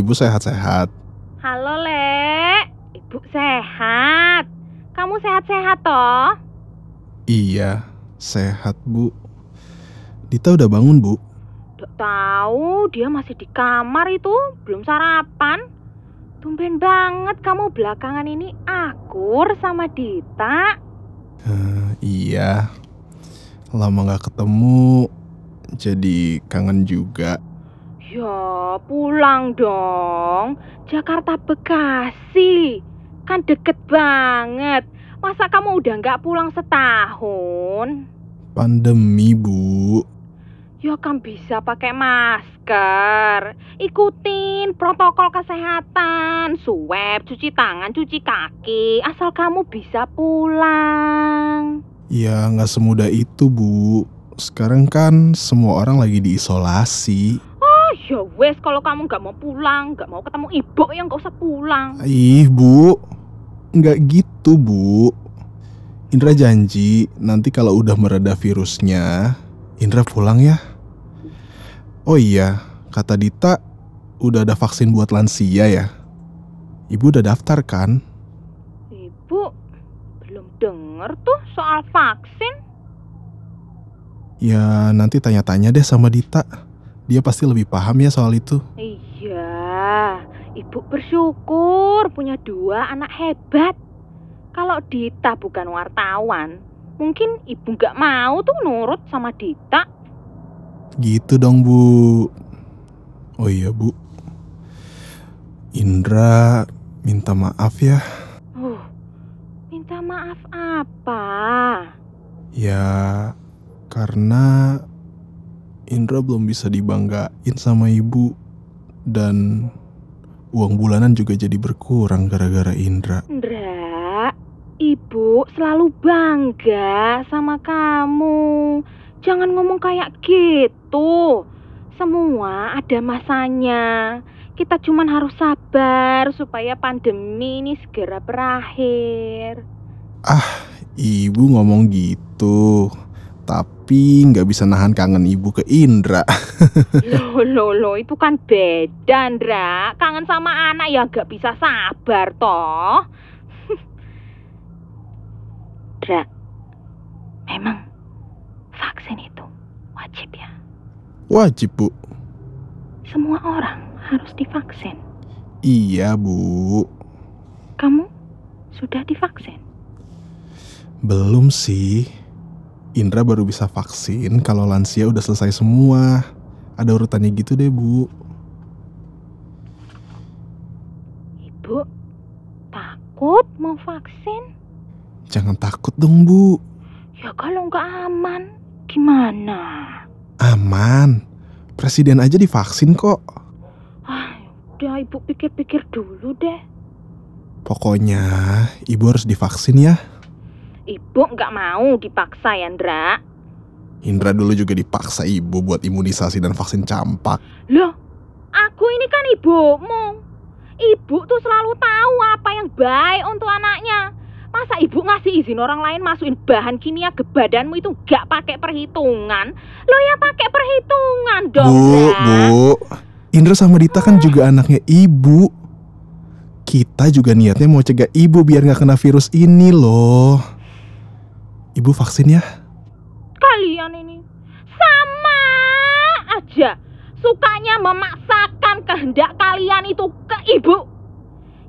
Ibu sehat-sehat. Halo, Le. Ibu sehat. Kamu sehat-sehat toh? Iya, sehat Bu. Dita udah bangun Bu. Dok tahu dia masih di kamar itu, belum sarapan. Tumben banget kamu belakangan ini akur sama Dita. Eh, iya, lama gak ketemu, jadi kangen juga. Ya, pulang dong. Jakarta Bekasi. Kan deket banget. Masa kamu udah nggak pulang setahun? Pandemi Bu. Ya kan bisa pakai masker. Ikutin protokol kesehatan. Swab, cuci tangan, cuci kaki. Asal kamu bisa pulang. Ya nggak semudah itu Bu. Sekarang kan semua orang lagi diisolasi. Wes kalau kamu nggak mau pulang, nggak mau ketemu ibu yang nggak usah pulang. Ih Bu, nggak gitu Bu. Indra janji nanti kalau udah mereda virusnya, Indra pulang ya. Oh iya, kata Dita udah ada vaksin buat lansia ya. Ibu udah daftar kan? Ibu belum denger tuh soal vaksin. Ya nanti tanya-tanya deh sama Dita. Dia pasti lebih paham ya soal itu. Iya, ibu bersyukur punya dua anak hebat. Kalau Dita bukan wartawan, mungkin ibu nggak mau tuh nurut sama Dita. Gitu dong Bu. Oh iya Bu. Indra minta maaf ya. Uh, minta maaf apa? Ya karena Indra belum bisa dibanggain sama ibu dan uang bulanan juga jadi berkurang gara-gara Indra. Ndra, ibu selalu bangga sama kamu. Jangan ngomong kayak gitu. Semua ada masanya. Kita cuman harus sabar supaya pandemi ini segera berakhir. Ibu ngomong gitu, tapi nggak bisa nahan kangen ibu ke Indra. Loh, loh, loh, itu kan beda, Ndra. Kangen sama anak ya gak bisa sabar, toh. Ndra, memang vaksin itu wajib ya. Wajib Bu. Semua orang harus divaksin. Iya Bu. Kamu sudah divaksin? Belum sih. Indra baru bisa vaksin kalau lansia udah selesai semua. Ada urutannya gitu deh Bu. Ibu takut mau vaksin? Jangan takut dong Bu. Ya kalau nggak aman, gimana? Aman. Presiden aja divaksin kok. Ah, udah ibu pikir-pikir dulu deh. Pokoknya ibu harus divaksin ya. Ibu nggak mau dipaksa ya, Ndra. Indra dulu juga dipaksa ibu buat imunisasi dan vaksin campak. Loh, aku ini kan ibumu. Ibu tuh selalu tahu apa yang baik untuk anaknya. Masa ibu ngasih izin orang lain masukin bahan kimia ke badanmu itu gak pakai perhitungan? Lo ya pakai perhitungan dong, Bu, Ndra. Bu. Indra sama Dita kan juga anaknya ibu. Kita juga niatnya mau cegah ibu biar nggak kena virus ini loh. Ibu vaksin ya? Kalian ini sama aja. Sukanya memaksakan kehendak kalian itu ke ibu.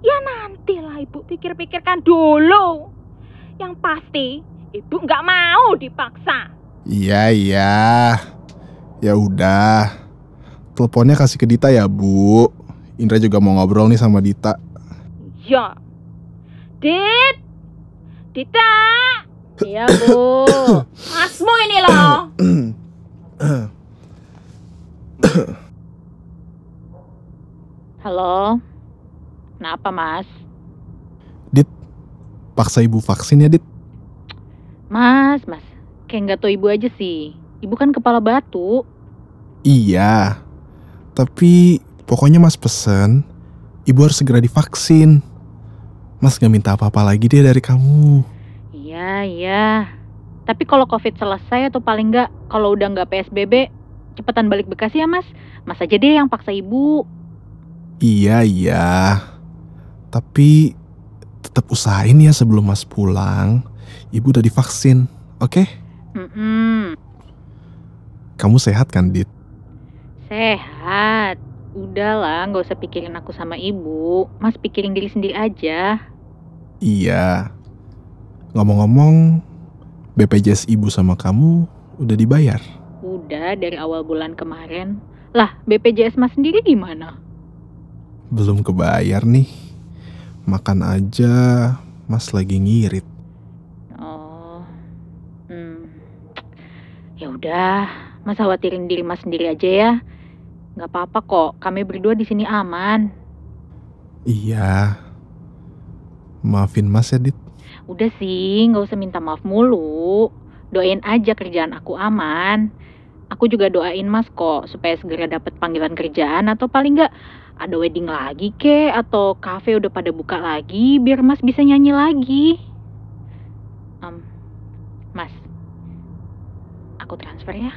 Ya nantilah ibu pikir-pikirkan dulu. Yang pasti ibu nggak mau dipaksa. Iya iya. Ya udah. Teleponnya kasih ke Dita ya Bu. Indra juga mau ngobrol nih sama Dita. Ya. Dit. Dita. Iya bu. Masmu ini loh. Halo. Kenapa mas? Paksa ibu vaksin ya Dit. Mas, mas. Kayak nggak tahu ibu aja sih. Ibu kan kepala batu. Iya. Tapi pokoknya mas pesen. Ibu harus segera divaksin. Mas gak minta apa-apa lagi deh dari kamu. Iya, iya. Tapi kalau covid selesai atau paling nggak kalau udah nggak PSBB, cepetan balik Bekasi ya mas. Mas aja deh yang paksa ibu. Iya, iya. Tapi tetap usahain ya sebelum Mas pulang. Ibu udah divaksin, oke? Mm-mm, Kamu sehat kan, Dit? sehat. Udahlah, nggak usah pikirin aku sama ibu. Mas pikirin diri sendiri aja. Iya. Ngomong-ngomong, BPJS ibu sama kamu udah dibayar. Udah dari awal bulan kemarin. Lah, BPJS Mas sendiri gimana? Belum kebayar nih. Makan aja, Mas lagi ngirit. Oh, hmm. Ya udah, Mas khawatirin diri Mas sendiri aja ya. Nggak apa-apa kok, kami berdua di sini aman. Iya. Maafin Mas ya, Dit. Udah sih, nggak usah minta maaf mulu. Doain aja kerjaan aku aman. Aku juga doain Mas kok supaya segera dapat panggilan kerjaan atau paling nggak ada wedding lagi ke atau cafe udah pada buka lagi biar Mas bisa nyanyi lagi. Em, mas, aku transfer ya.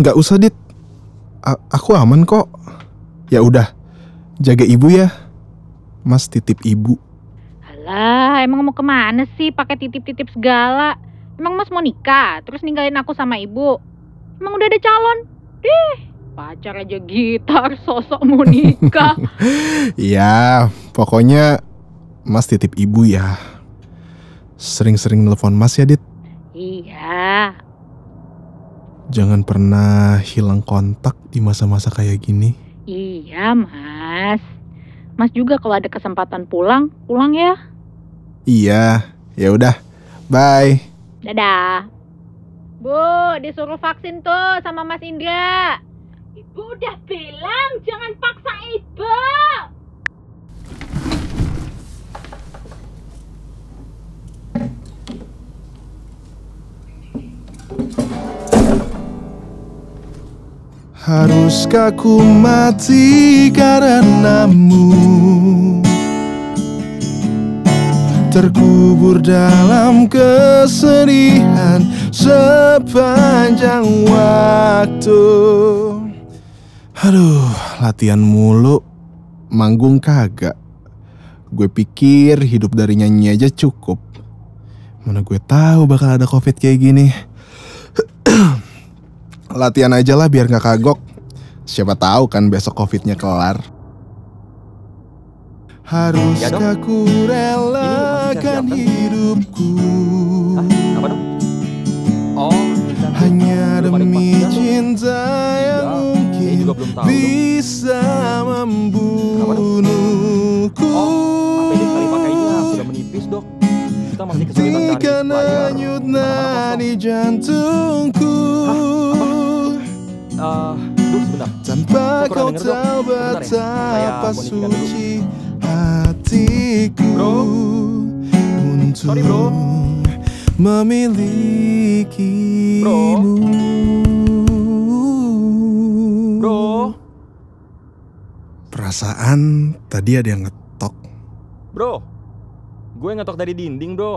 Nggak usah, Dit. A- aku aman kok. Ya udah, jaga ibu ya. Mas titip ibu. Alah, emang mau ke mana sih pakai titip-titip segala? Emang Mas mau nikah, terus ninggalin aku sama ibu? Emang udah ada calon? Deh, pacar aja gitar, sosok mau nikah. Ya, pokoknya Mas titip ibu ya. Sering-sering nelpon Mas ya, Dit. iya, Jangan pernah hilang kontak di masa-masa kayak gini. iya Mas. Mas juga kalau ada kesempatan pulang, pulang ya. Iya, ya udah. Bye. Dadah. Bu, disuruh vaksin tuh sama Mas Indra. Ibu udah bilang jangan paksa ibu. Haruskah ku mati karenamu? Terkubur dalam kesedihan sepanjang waktu. Aduh, latihan mulu. Manggung kagak. Gue pikir hidup dari nyanyi aja cukup. Mana gue tahu bakal ada covid kayak gini Latihan aja lah biar nggak kagok. Siapa tahu kan besok covidnya kelar. Haruskah ku relakan siapkan. hidupku dong? Oh, hanya demi cinta yang Ya, saya mungkin bisa membunuhku. Oh, Hentikan supplier. denyut nadi jantungku duh sebentar. Tanpa kau tahu ya. betapa ya. suci hatiku. Bro. Untuk Sorry, bro. memilikimu. Bro. Bro. Perasaan tadi ada yang ngetok. Bro. Gue ngetok dari dinding, Bro.